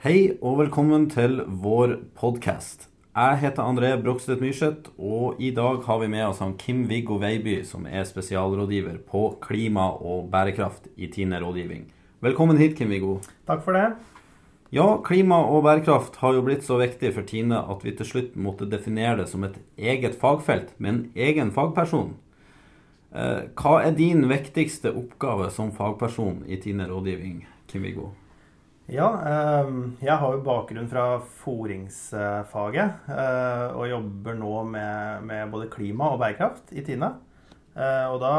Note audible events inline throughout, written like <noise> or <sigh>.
Hei og velkommen til vår podkast. Jeg heter André Brokstedt Myrseth, og i dag har vi med oss han Kim-Viggo Veiby, som er spesialrådgiver på klima og bærekraft i Tine rådgivning. Velkommen hit, Kim-Viggo. Takk for det. Ja, klima og bærekraft har jo blitt så viktig for Tine at vi til slutt måtte definere det som et eget fagfelt med en egen fagperson. Eh, Hva er din viktigste oppgave som fagperson i Tine rådgivning, Kim-Viggo? Ja, eh, jeg har jo bakgrunn fra fôringsfaget eh, og jobber nå med, med både klima og bærekraft i Tine. Eh, og da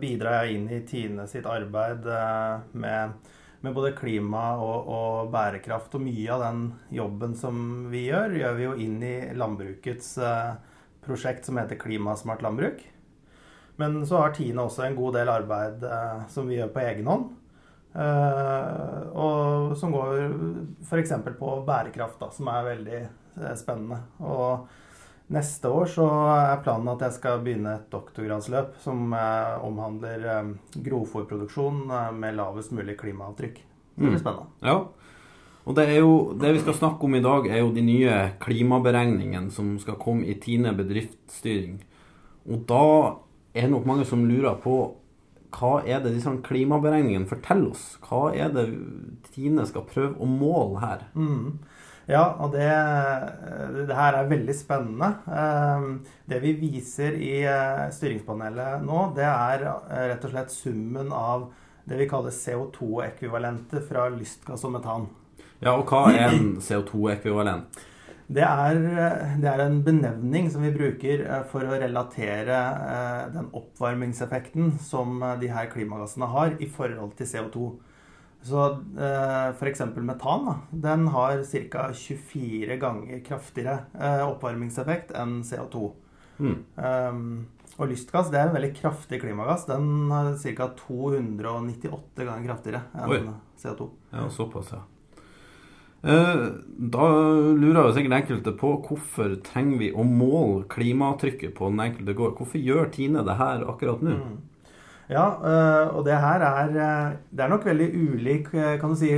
bidrar jeg inn i Tine sitt arbeid eh, med, med både klima og, og bærekraft. Og mye av den jobben som vi gjør, gjør vi jo inn i landbrukets prosjekt som heter Klimasmart landbruk. Men så har Tine også en god del arbeid som vi gjør på egen hånd. Eh, og som går f.eks. på bærekraft, da, som er veldig eh, spennende. Og neste år så er planen at jeg skal begynne et doktorgradsløp som eh, omhandler grovfòrproduksjon med lavest mulig klimaavtrykk. Det blir spennende. Ja. Og det, jo, det vi skal snakke om i dag, er jo de nye klimaberegningene som skal komme i Tine bedriftsstyring. Og da er det nok mange som lurer på hva er det disse klimaberegningene forteller oss? Hva er det Tine skal prøve å måle her? Mm. Ja, og det, det her er veldig spennende. Eh, Det vi viser i eh, styringspanelet nå, det er eh, rett og slett summen av det vi kaller CO2-ekvivalentet fra lystgass og metan. Ja, og hva er en CO2-ekvivalent? Det er, det er en benevning som vi bruker eh, for å relatere eh, den oppvarmingseffekten som eh, de her klimagassene har i forhold til CO2. Så f.eks. metan da, den har ca. 24 ganger kraftigere oppvarmingseffekt enn CO2. Mm. Um, og lystgass det er en veldig kraftig klimagass. Den har ca. 298 ganger kraftigere enn Oi. CO2. Ja, såpass, ja. Eh, Da lurer jo sikkert enkelte på hvorfor trenger vi å måle klimatrykket på den enkelte gård. Hvorfor gjør Tine det her akkurat nå? Mm. Ja, øh, og det her er øh, Det er nok veldig ulik kan du si,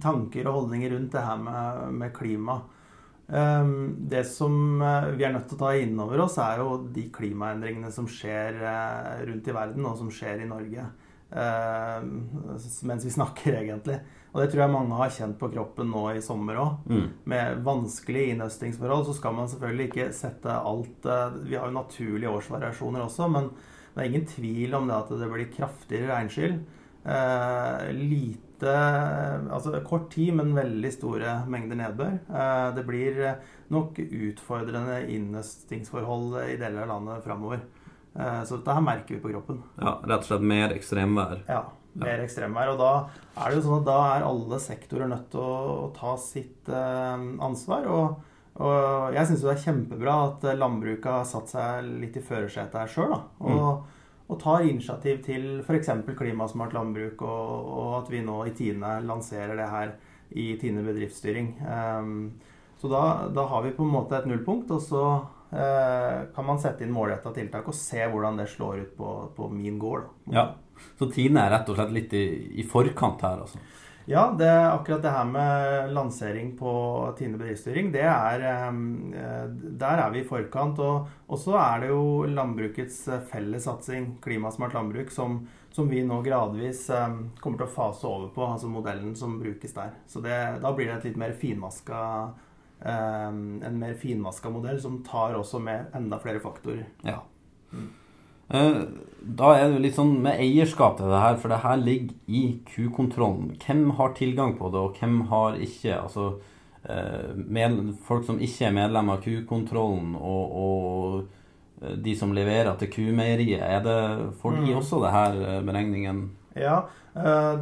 tanker og holdninger rundt det her med, med klima. Um, Det som vi er nødt til å ta inn over oss, er jo de klimaendringene som skjer rundt i verden, og som skjer i Norge. Øh, Mens vi snakker, egentlig. Og det tror jeg mange har kjent på kroppen nå i sommer òg. Mm. Med vanskelige innhøstingsforhold så skal man selvfølgelig ikke sette alt øh, Vi har jo naturlige årsvariasjoner også, men det er ingen tvil om det at det blir kraftigere regnskyll. Eh, lite Altså kort tid, men veldig store mengder nedbør. Eh, det blir nok utfordrende innhøstingsforhold i deler av landet framover. Eh, så dette her merker vi på kroppen. Ja, rett og slett mer ekstremvær. Ja, mer ekstremvær. Og da er det jo sånn at da er alle sektorer nødt til å, å ta sitt eh, ansvar. Og, og jeg syns det er kjempebra at landbruket har satt seg litt i førersetet her sjøl. Og, og tar initiativ til f.eks. klimasmart landbruk, og, og at vi nå i Tine lanserer det her i Tine bedriftsstyring. Um, så da, da har vi på en måte et nullpunkt, og så eh, kan man sette inn målretta tiltak og se hvordan det slår ut på, på min gård. Ja. Så Tine er rett og slett litt i, i forkant her, altså. Ja, det akkurat det her med lansering på Tine bedriftsstyring, det er eh, Der er vi i forkant. Og, så er det jo landbrukets fellessatsing, Klimasmart landbruk, som, som vi nå gradvis eh, kommer til å fase over på, altså modellen som brukes der. Så det, da blir det et litt mer finmaska eh, En mer finmaska modell som tar også med enda flere faktorer. Ja. Eh, Da er det litt sånn med eierskap til det her, for det her ligger i kukontrollen. Hvem har tilgang på det, og hvem har ikke? Altså eh, med, folk som ikke er medlem av kukontrollen, og, og eh, de som leverer til kumeieriet. Er det får de Mm. også det her beregningen? Ja,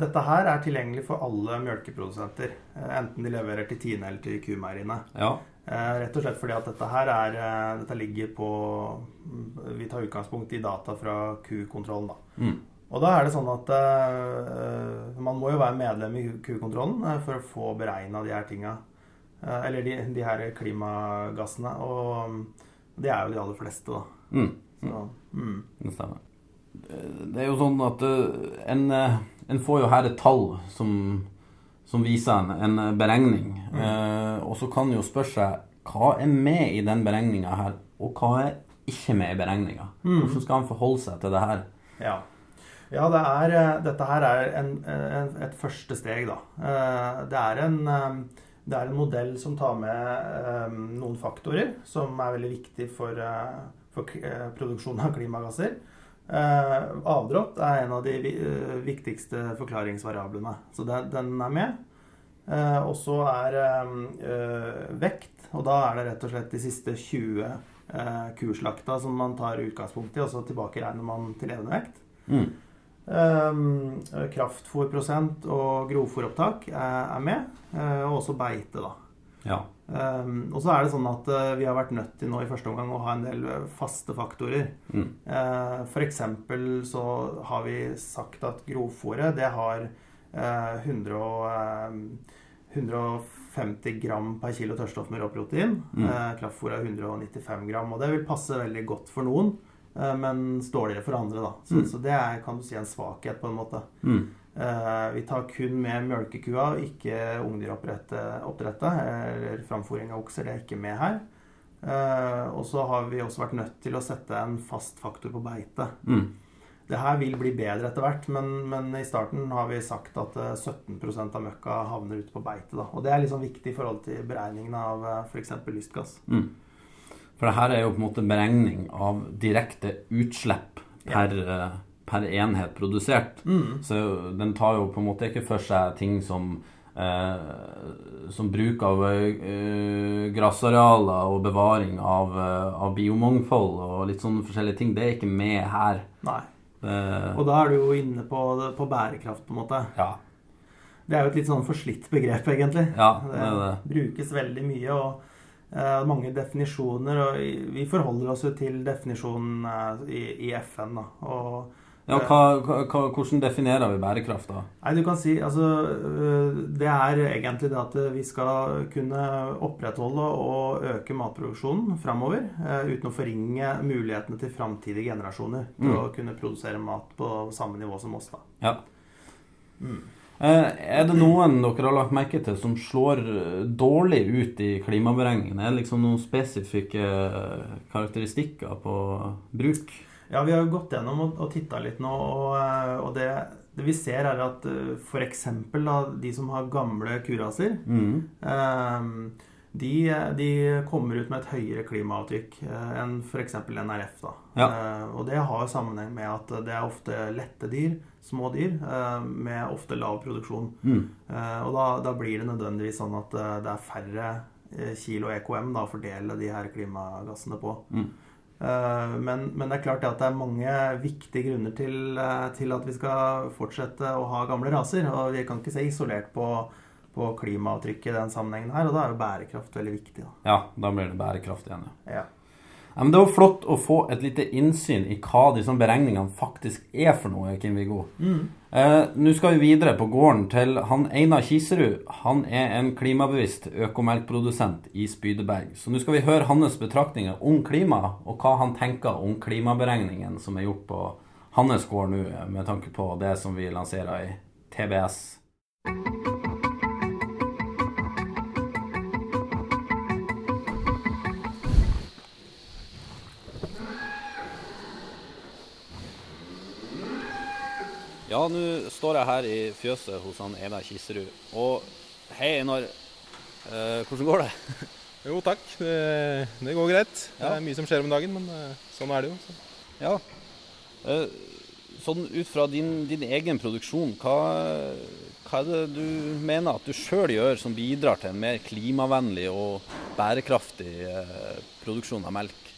dette her er tilgjengelig for alle mjølkeprodusenter. eh, enten de leverer til Tine eller til kumeieriene. Ja. Eh, Rett og slett fordi at dette her er eh, Dette ligger på mm, Vi tar utgangspunkt i data fra kukontrollen, da. Mm. Og da er det sånn at eh, man må jo være medlem i kukontrollen eh, for å få beregna de her tinga. Eh, eller de, de her klimagassene. Og de det er jo de aller fleste, da. Mm. Så, mm. Det stemmer. Det er jo sånn at eh, en, eh, en får jo her et tall som som viser en, en beregning. Eh, og så kan jo spørre seg hva er med i den beregninga her, og hva er ikke med i beregninga? Hvordan skal han forholde seg til det her? Ja. Ja, det er, eh, dette her er en, en, et første steg, da. Eh, Det er, en, eh, det er en modell som tar med eh, noen faktorer som er veldig viktig for, for produksjon av klimagasser. Eh, Avdrått er en av de eh, viktigste forklaringsvariablene, så den, den er med. Eh, Og så er vekt, og da er det rett og slett de siste 20 eh, kurslakta som man tar utgangspunkt i, og så tilbakeregner man til levende vekt. Mm. Um, kraftfôrprosent og grovfôropptak er, er med, eh, og også beite, da. Ja. Um, og så er det sånn at uh, vi har vært nødt til nå i første omgang å ha en del eh, faste faktorer. Mm. Uh, for eksempel så har vi sagt at grovfòret det har uh, 100 og, uh, 150 gram per kilo tørrstoff med råprotein. Mm. Uh, kraftfôr er 195 gram, og det vil passe veldig godt for noen. eh, Men dårligere for andre, da. Så, Mm. så det er kan du si, en svakhet, på en måte. Mm. Eh, vi tar kun med mjølkekua, ikke ungdyroppdrettet eller framfòring av okser. Det er ikke med her. Eh, og så har vi også vært nødt til å sette en fast faktor på beite. Mm. Det her vil bli bedre etter hvert, men, men i starten har vi sagt at eh, 17% av møkka havner ute på beite. Da. Og det er liksom viktig i forhold til beregningen av f.eks. lystgass. Mm. For det her er jo på en måte beregning av direkte utslipp per, eh, per enhet produsert. Mm. Så den tar jo på en måte ikke for seg ting som eh, som bruk av eh, grassarealer og bevaring av, eh, av biomangfold og litt sånne forskjellige ting. Det er ikke med her. Nei. Eh, Og da er du jo inne på, på bærekraft, på en måte. ja. Det er jo et litt sånn forslitt begrep, egentlig. ja, det er det. brukes veldig mye, og eh, mange definisjoner. Og vi forholder oss jo til definisjonen eh, i, i FN, da. Og Ja, hva, hva, hvordan definerer vi bærekraft, da? Nei, du kan si altså øh, Det er egentlig det at vi skal kunne opprettholde og øke matproduksjonen framover øh, uten å forringe mulighetene til framtidige generasjoner til Mm. å kunne produsere mat på samme nivå som oss, da. Ja. Mm. Eh, er det noen dere har lagt merke til som slår eh, dårlig ut i klimaberegningene? Er det liksom noen spesifikke karakteristikker på bruk? Ja, vi har jo gått gjennom og, og titta litt nå, og, øh, og det, det vi ser, er at f.eks. de som har gamle kuraser, Mm. Ehm, de, de kommer ut med et høyere klimaavtrykk eh, enn f.eks. NRF. Da. Ja. Eh, og det har jo sammenheng med at det er ofte lette dyr, små dyr, eh, med ofte lav produksjon. Mm. Eh, og da, da blir det nødvendigvis sånn at eh, det er færre eh, kilo EKM da, å fordele de her klimagassene på. Mm. Eh, Men, men det er klart at det er mange viktige grunner til, eh, til at vi skal fortsette å ha gamle raser. Og vi kan ikke se isolert på, på klimaavtrykket i den sammenhengen her. Og da er jo bærekraft veldig viktig. Da. Ja, da blir det bærekraft igjen, ja. Ja. Ja, men Det var flott å få et lite innsyn i hva disse beregningene faktisk er for noe. Kim Viggo. Eh, Nå skal vi videre på gården til han Einar Kiserud. Han er en klimabevisst økomelkprodusent i Spydeberg. Så nå skal vi høre hans betraktninger om klima, og hva han tenker om klimaberegningen som er gjort på hans gård nå, med tanke på det som vi lanserer i TBS. Ja, nå står jeg her i fjøset hos han Einar Kiserud. Og hei, Einar. Eh, hvordan går det? <laughs> Jo, takk. Det, det går greit. Det er mye som skjer om dagen, men eh, sånn er det jo. Så. Ja. Eh, sånn ut fra din, din egen produksjon, hva, hva er det du mener at du sjøl gjør som bidrar til en mer klimavennlig og bærekraftig eh, produksjon av melk?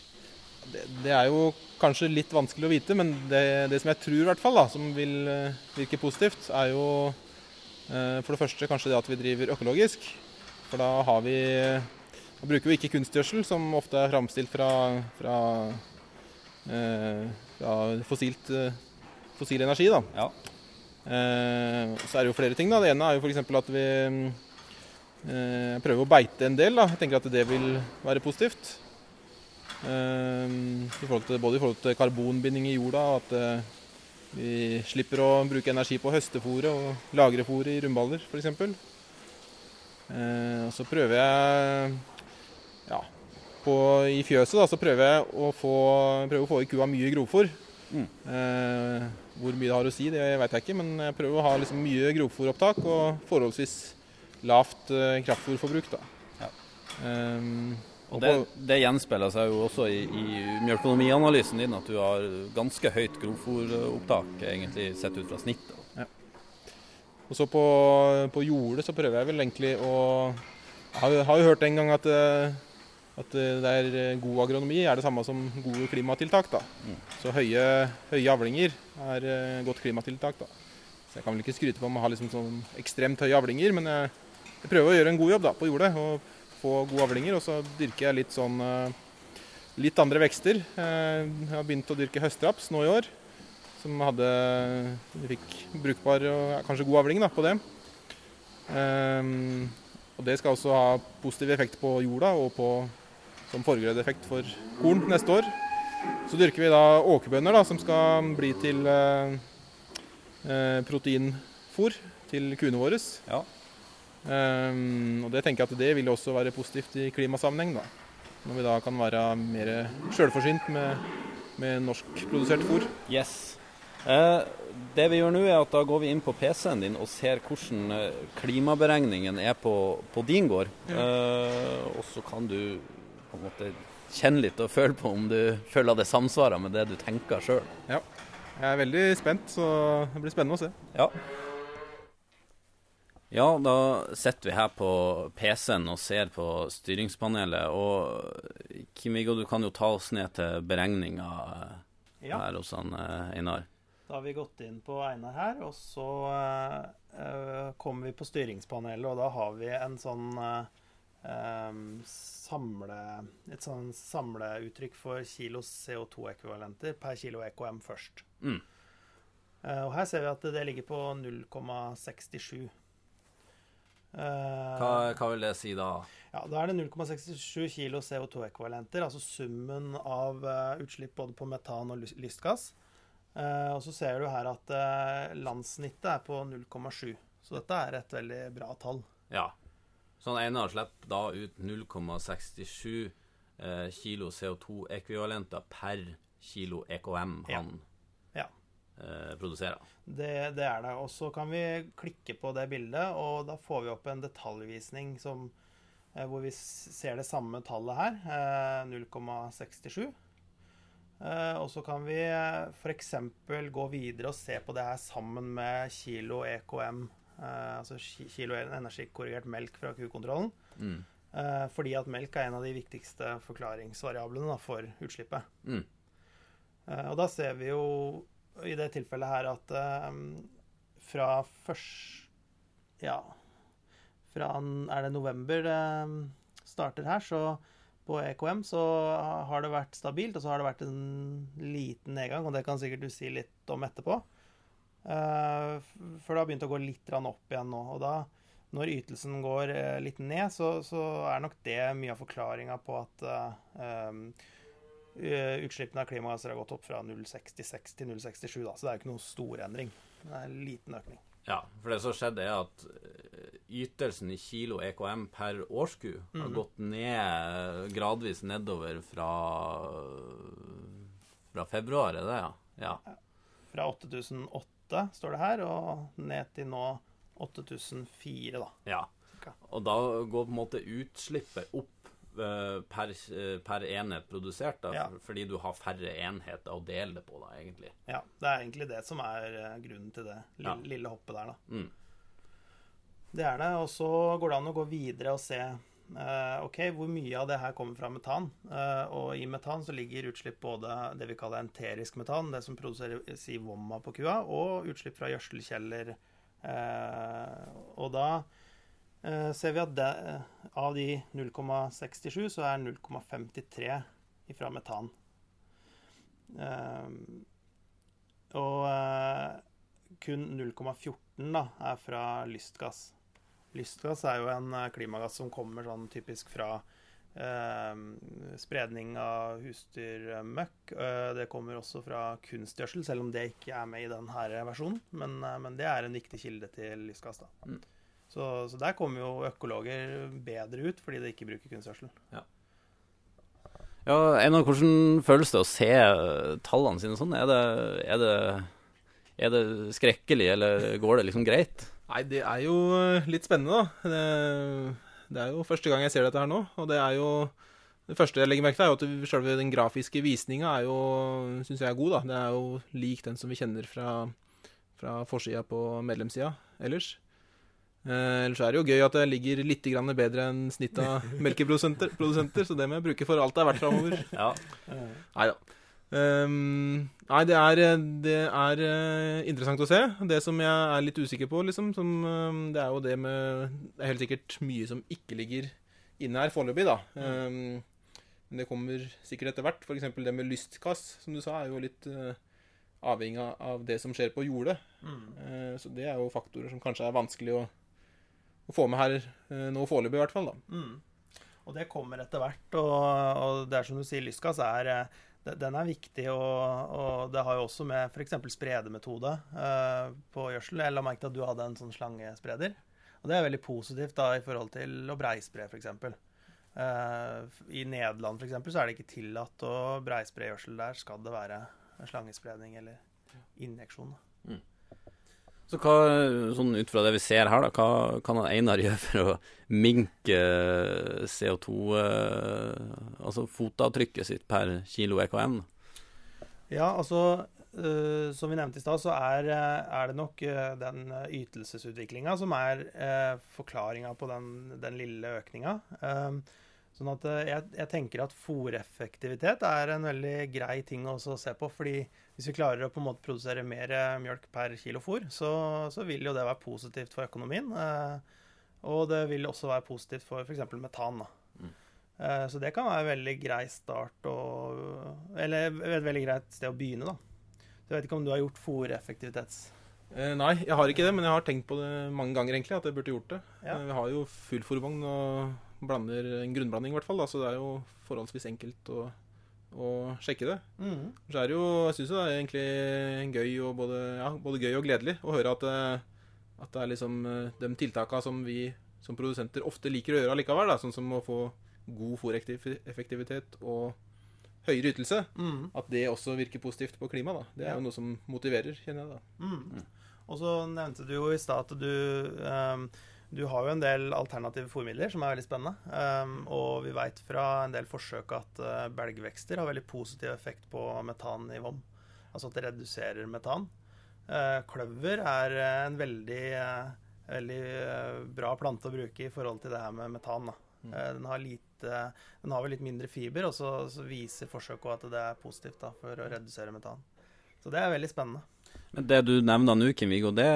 Det, det er jo kanskje litt vanskelig å vite, men det, det som jeg tror i hvert fall, da, som vil eh, virke positivt, er jo eh, for det første kanskje det at vi driver økologisk. For da har vi Da bruker vi ikke kunstgjødsel, som ofte er framstilt fra, fra, eh, fra fossilt, fossil energi. da. Ja. Eh, så er det jo flere ting. da. Det ene er jo f.eks. at vi eh, prøver å beite en del. da. Jeg tenker at det vil være positivt. Eh, til, både i forhold til karbonbinding i jorda, og at eh, vi slipper å bruke energi på høstefôret og lagre fôret i rundballer f.eks. Eh, og så prøver jeg ja, på, I fjøset da, så prøver jeg å få, å få i kua mye grovfôr. Mm. Eh, hvor mye det har å si, det vet jeg ikke, men jeg prøver å ha liksom mye grovfòropptak og forholdsvis lavt eh, kraftfòrforbruk. da. Ja. Um, Og det, det gjenspeiler seg jo også i, i mjølkeøkonomianalysen din, at du har ganske høyt grovfòropptak, egentlig sett ut fra snittet. Og så på, på jordet så prøver jeg vel egentlig å Jeg har, har jo hørt en gang at, eh, at eh, det er eh, god agronomi er det samme som gode klimatiltak. da. Mm. Så høye, høye avlinger er godt klimatiltak. da. Så jeg kan vel ikke skryte på om å ha liksom sånn ekstremt høye avlinger, men jeg, jeg prøver å gjøre en god jobb da, på jordet og få gode avlinger. Og så dyrker jeg litt sånn eh, litt andre vekster. Eh, Jeg har begynt å dyrke høstraps nå i år som hadde Vi fikk brukbar og kanskje god avling da, på det. Ehm, og det skal også ha positiv effekt på jorda og på, som forgrødeffekt for korn neste år. Så dyrker vi da åkerbønner da, som skal bli til eh, eh, proteinfôr til kuene våre. Ja. Ehm, og det tenker jeg at det vil også være positivt i klimasammenheng. da. Når vi da kan være mer sjølforsynt med, med norskprodusert fôr. Yes. Eh, det vi gjør nå, er at da går vi inn på PC-en din og ser hvordan eh, klimaberegningen er på, på din gård. Eh, og så kan du på en måte kjenne litt og føle på om du føler det samsvarer med det du tenker sjøl. Jeg er veldig spent, så det blir spennende å se. Ja. Ja, da sitter vi her på PC-en og ser på styringspanelet. Og Kim-Viggo, du kan jo ta oss ned til beregninga eh, Ja. her hos han eh, Einar. Da har vi gått inn på Einar her, og så eh, kommer vi på styringspanelet, og da har vi en sånn uh, samle, et sånn samleuttrykk for kilo CO2-ekvivalenter per kilo EKM først. Mm. Uh, og her ser vi at det ligger på 0,67. Eh, Hva, hva vil det si da? ja, Da er det 0,67 kilo CO2-ekvivalenter, altså summen av eh, utslipp både på metan og lystgass. Eh, og så ser du her at landssnittet er på 0,7. Så dette er et veldig bra tall. Ja. Sånn Einar slipper da ut 0,67 eh, kilo CO2-ekvivalenter per kilo EKM han Ja. Eh, produserer. Det, det er det. Og så kan vi klikke på det bildet, og da får vi opp en detaljvisning som, eh, hvor vi ser det samme tallet her, eh, 0,67. Eh, og så kan vi f.eks. gå videre og se på det her sammen med kilo EKM, altså ki- kilo energikorrigert melk fra kukontrollen. Mm. Fordi at melk er en av de viktigste forklaringsvariablene for utslippet. Mm. Og da ser vi jo i det tilfellet her at eh, fra først Ja, fra er det november det starter her, så på EKM så har det vært stabilt, og så har det vært en liten nedgang, og det kan sikkert du si litt om etterpå. Eh, For det har begynt å gå litt opp igjen nå. Og da, når ytelsen går eh, litt ned, så, så er nok det mye av forklaringa på at eh, um, eh, utslippene av klimagasser har gått opp fra 0,66 til 0,67, da. Så det er jo ikke noen stor endring. Det er en liten økning. Ja, for det som skjedde er at eh, ytelsen i kilo EKM per årsku har Mhm. gått ned gradvis nedover fra, fra februar, er det ja? Ja. Fra 8008 står det her, og ned til nå 8004, da. ja. Og da går på en måte utslippet opp eh, per, eh, per enhet produsert, da, Ja. fordi du har færre enheter å dele det på, da, egentlig. Ja, det er egentlig det som er eh, grunnen til det lille, Ja. lille hoppet der, da. Mm. Det er det. Og så går det an å gå videre og se eh, ok, hvor mye av det her kommer fra metan. Eh, og i metan så ligger utslipp både det vi kaller enterisk metan, det som produserer si vomma på kua, og utslipp fra gjødselkjeller. Eh, og da eh, ser vi at det, av de 0,67 så er 0,53 ifra metan. Eh, og eh, kun 0,14 da, er fra lystgass. Lystgass er jo en eh, klimagass som kommer sånn typisk fra eh, spredning av husdyrmøkk. Eh, det kommer også fra kunstgjødsel, selv om det ikke er med i denne versjonen. Men, eh, men det er en viktig kilde til lystgass. da. Mm. Så, så der kommer jo økologer bedre ut fordi de ikke bruker kunstgjødsel. Ja, Einar, hvordan føles det å se eh, tallene sine sånn? Er det, er det, er det skrekkelig, eller går det liksom greit? Nei, det er jo eh, litt spennende, da. Det, det er jo første gang jeg ser dette her nå. Og det er jo Det første jeg legger merke til, er jo at selve den grafiske visninga er jo Syns jeg er god, da. Det er jo lik den som vi kjenner fra, fra forsida på medlemssida ellers. Eh, ellers er det jo gøy at det ligger litt grann bedre enn snittet av <laughs> melkeprodusenter, så det må jeg bruke for alt det er verdt framover. <laughs> Ja. Nei da. Um, nei, det er, det er eh, interessant å se. Det som jeg er litt usikker på, liksom, som, ehm, det er jo det med Det er helt sikkert mye som ikke ligger inne her foreløpig, da. Um, men det kommer sikkert etter hvert. F.eks. det med lystkass, som du sa, er jo litt uh, avhengig av det som skjer på jordet. Eh, så det er jo faktorer som kanskje er vanskelig å, å få med her uh, nå foreløpig, i hvert fall. da. Mm. Og det kommer etter hvert. Og, og det er som du sier, lystgass er eh, den er viktig, og, og det har jo også med f.eks. spredemetode eh, på gjødsel. Jeg la merke til at du hadde en sånn slangespreder. Og det er veldig positivt da i forhold til å breispre, f.eks. Uh, I Nederland for eksempel, så er det ikke tillatt å breispre gjødsel. Der skal det være slangespredning eller injeksjon. da. Så hva, sånn ut fra det vi ser her, da, hva kan Einar gjøre for å minke CO2 eh, Altså fotavtrykket sitt per kilo EKM? Ja, altså Uh, Som vi nevnte i stad, så er, eh, er det nok uh, den ytelsesutviklinga som er uh, forklaringa på den, den lille økninga. Uh, sånn at jeg, jeg tenker at fòreffektivitet er en veldig grei ting å se på. fordi hvis vi klarer å på en måte produsere mer eh, mjølk per kilo fôr, så, så vil jo det være positivt for økonomien. eh, og det vil også være positivt for f.eks. metan. da. Eh, Så det kan være en veldig grei start og Eller et veldig greit sted å begynne, da. Jeg vet ikke om du har gjort fôreffektivitets... Eh, nei, jeg har ikke det, men jeg har tenkt på det mange ganger, egentlig, at jeg burde gjort det. Ja. Vi har jo full fôrvogn og blander en grunnblanding, i hvert fall, da, så det er jo forholdsvis enkelt å, å sjekke det. Mm. Så er det jo, jeg syns det er egentlig gøy og både, ja, både gøy og gledelig å høre at, det- at det er liksom eh, de tiltakene som vi som produsenter ofte liker å gjøre allikevel, da, sånn som å få god fòreffektivitet og høyere ytelse, mm. at det også virker positivt på klimaet. Det er Ja. jo noe som motiverer, kjenner jeg da. Mm. Og så nevnte du jo i stad at du ehm, Du har jo en del alternative fôrmidler som er veldig spennende. Um, og vi veit fra en del forsøk at uh, belgvekster har veldig positiv effekt på metan i vom. Altså at det reduserer metan. Uh, kløver er eh, en veldig, veldig bra plante å bruke i forhold til det her med metan. Eh, den, har lite, den har vel litt mindre fiber, og så, så viser forsøket at det er positivt da, for å redusere metan. Så det er veldig spennende. Men det du nevner nå, Kim-Viggo, det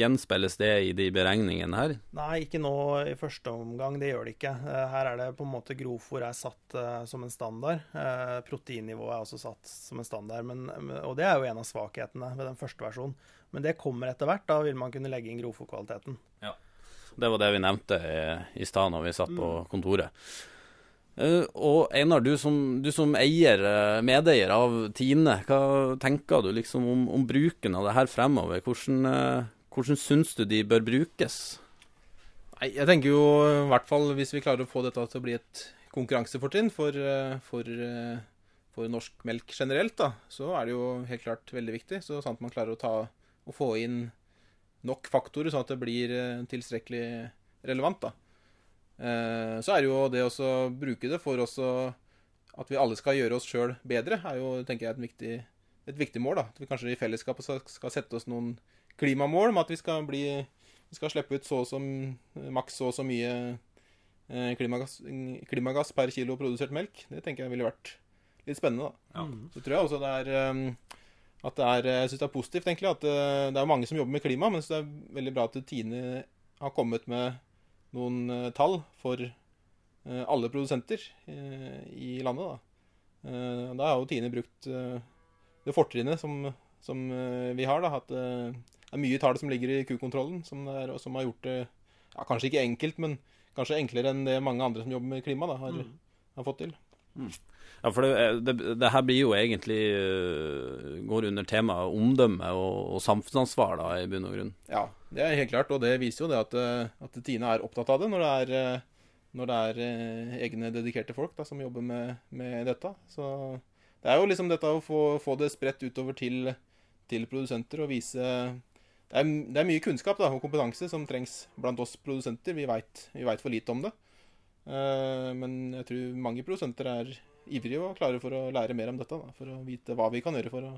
gjenspeiles det i de beregningene her? Nei, ikke nå i første omgang. Det gjør det ikke. Eh, Her er det på en måte grovfòr er satt eh, som en standard. Eh, Proteinnivået er også satt som en standard. Men, og det er jo en av svakhetene ved den første versjonen. Men det kommer etter hvert. Da vil man kunne legge inn grovfôrkvaliteten. Det var det vi nevnte i, i stad når vi satt på kontoret. Eh, og Einar, du som, du som eier, eh, medeier av Tine, hva tenker du liksom om, om bruken av det her fremover? Hvordan, uh, hvordan syns du de bør brukes? Nei, jeg tenker jo i hvert fall hvis vi klarer å få dette til å bli et konkurransefortrinn for, for, for norsk melk generelt, da, så er det jo helt klart veldig viktig. Så sant man klarer å, ta, å få inn nok faktorer sånn at det blir tilstrekkelig relevant, da. Eh, Så er det jo det å bruke det for også at vi alle skal gjøre oss sjøl bedre, er jo tenker jeg, et viktig, et viktig mål. da. At vi kanskje i fellesskap skal- sette oss noen klimamål med at vi skal bli vi skal slippe ut så og så maks så og så mye eh, klimagass, klimagass per kilo produsert melk. Det tenker jeg ville vært litt spennende. da. Så tror jeg også det er um, at det er, jeg syns det er positivt egentlig, at eh, det er mange som jobber med klima, men det er veldig bra at Tine har kommet med noen eh, tall for eh, alle produsenter eh, i landet. Da, da har jo Tine brukt det fortrinnet som, som vi har. da, at det er mye tall som ligger i kukontrollen, som, er, som har gjort det ja, kanskje ikke enkelt, men kanskje enklere enn det mange andre som jobber med klima, da, har, Mm. har fått til. Mm. Ja, for det, det, det, her blir jo egentlig uh, går under temaet omdømme og, og, samfunnsansvar, da, i bunn og grunn. Ja, det er helt klart, og det viser jo det at, at Tine er opptatt av det når det er, når det er egne dedikerte folk da, som jobber med, med, dette. Så det er jo liksom dette å få, få det spredt utover til, til produsenter og vise det er, det er, mye kunnskap da, og kompetanse som trengs blant oss produsenter. Vi veit for lite om det. Men jeg tror mange produsenter er ivrige og klare for å lære mer om dette. Da, for å vite hva vi kan gjøre for å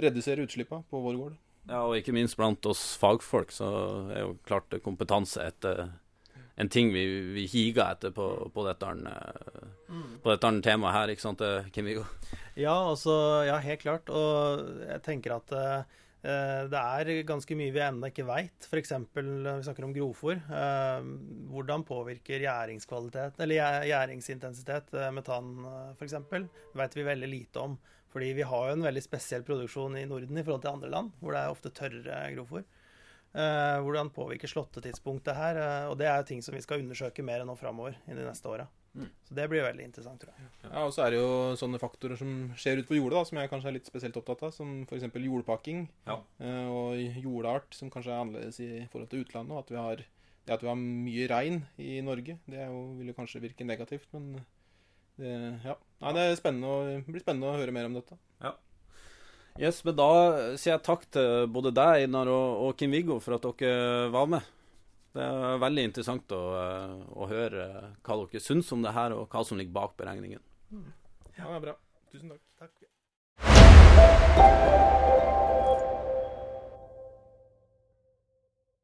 redusere utslippene på vår gård. Ja, og ikke minst blant oss fagfolk så er jo klart kompetanse etter en ting vi, vi higer etter på, på dette, mm. på dette temaet her, ikke sant, Kim Viggo? Ja, altså, ja, helt klart. Og jeg tenker at uh, Eh, det er ganske mye vi ennå ikke veit. F.eks. vi snakker om grovfòr. Eh, hvordan påvirker gjæringskvalitet, eller gjæringsintensitet eh, metan f.eks. vet vi veldig lite om. Fordi vi har jo en veldig spesiell produksjon i Norden i forhold til andre land, hvor det er ofte tørrere grovfòr. Hvordan påvirker slåttetidspunktet her? Og det er ting som vi skal undersøke mer nå framover i de neste åra. Mm. Så det blir veldig interessant, tror jeg. Ja, Og så er det jo sånne faktorer som skjer ute på jordet, da, som jeg kanskje er litt spesielt opptatt av. Som f.eks. jordpakking ja. Eh, og jordart, som kanskje er annerledes i forhold til utlandet. Og at vi har, det at vi har mye regn i Norge, det jo, vil jo kanskje virke negativt, men det, ja. Nei, det, spennende å, det blir spennende å høre mer om dette. Yes, men Da sier jeg takk til både deg, Einar, og, og Kim-Viggo for at dere var med. Det er veldig interessant å, eh, å høre hva dere syns om det her, og hva som ligger bak beregningen. Ja, det er bra. Tusen takk. takk.